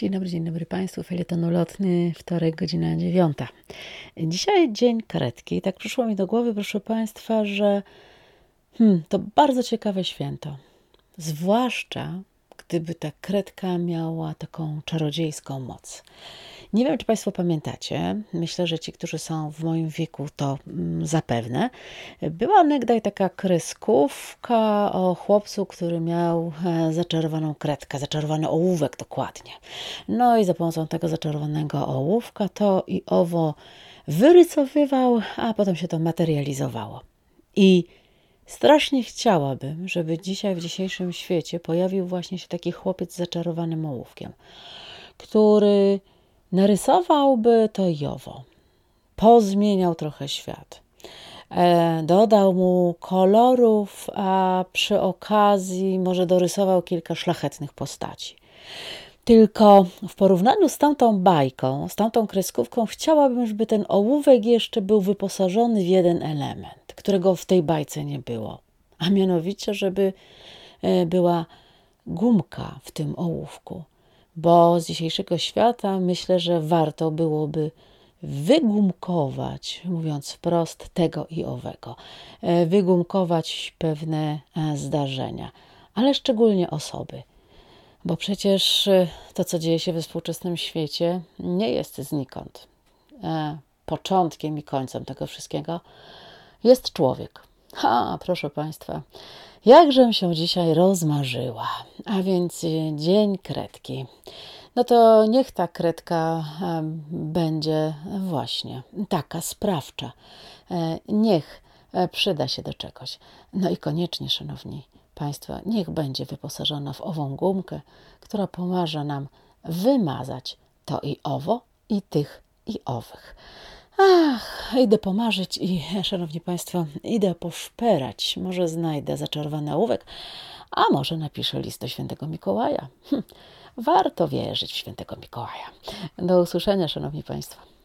Dzień dobry, dzień dobry Państwu. Felieton lotny, wtorek, godzina dziewiąta. Dzisiaj dzień karetki. Tak przyszło mi do głowy, proszę Państwa, że hmm, to bardzo ciekawe święto. Zwłaszcza, gdyby ta kredka miała taką czarodziejską moc. Nie wiem, czy Państwo pamiętacie, myślę, że ci, którzy są w moim wieku, to mm, zapewne. Była onegdaj taka kreskówka o chłopcu, który miał e, zaczarowaną kredkę, zaczarowany ołówek dokładnie. No i za pomocą tego zaczarowanego ołówka to i owo wyrycowywał, a potem się to materializowało. I strasznie chciałabym, żeby dzisiaj w dzisiejszym świecie pojawił właśnie się taki chłopiec z zaczarowanym ołówkiem, który narysowałby to i owo. Pozmieniał trochę świat. E, dodał mu kolorów, a przy okazji może dorysował kilka szlachetnych postaci. Tylko w porównaniu z tamtą bajką, z tamtą kreskówką, chciałabym, żeby ten ołówek jeszcze był wyposażony w jeden element, którego w tej bajce nie było. A mianowicie, żeby e, była gumka w tym ołówku bo z dzisiejszego świata myślę, że warto byłoby wygumkować, mówiąc wprost, tego i owego, e, wygumkować pewne e, zdarzenia, ale szczególnie osoby. Bo przecież e, to, co dzieje się we współczesnym świecie, nie jest znikąd. Początkiem i końcem tego wszystkiego jest człowiek. Ha, proszę Państwa, Jakżem się dzisiaj rozmarzyła, a więc dzień kredki. No to niech ta kredka będzie właśnie taka sprawcza. E, niech e, przyda się do czegoś. No i koniecznie, szanowni Państwo, niech będzie wyposażona w ową gumkę, która pomaże nam wymazać to i owo, i tych, i owych. Ach, idę pomarzyć i, szanowni państwo, idę poszperać. Może znajdę zaczarowany ołówek, a może napiszę list do świętego Mikołaja. Hm, warto wierzyć w świętego Mikołaja. Do usłyszenia, szanowni państwo.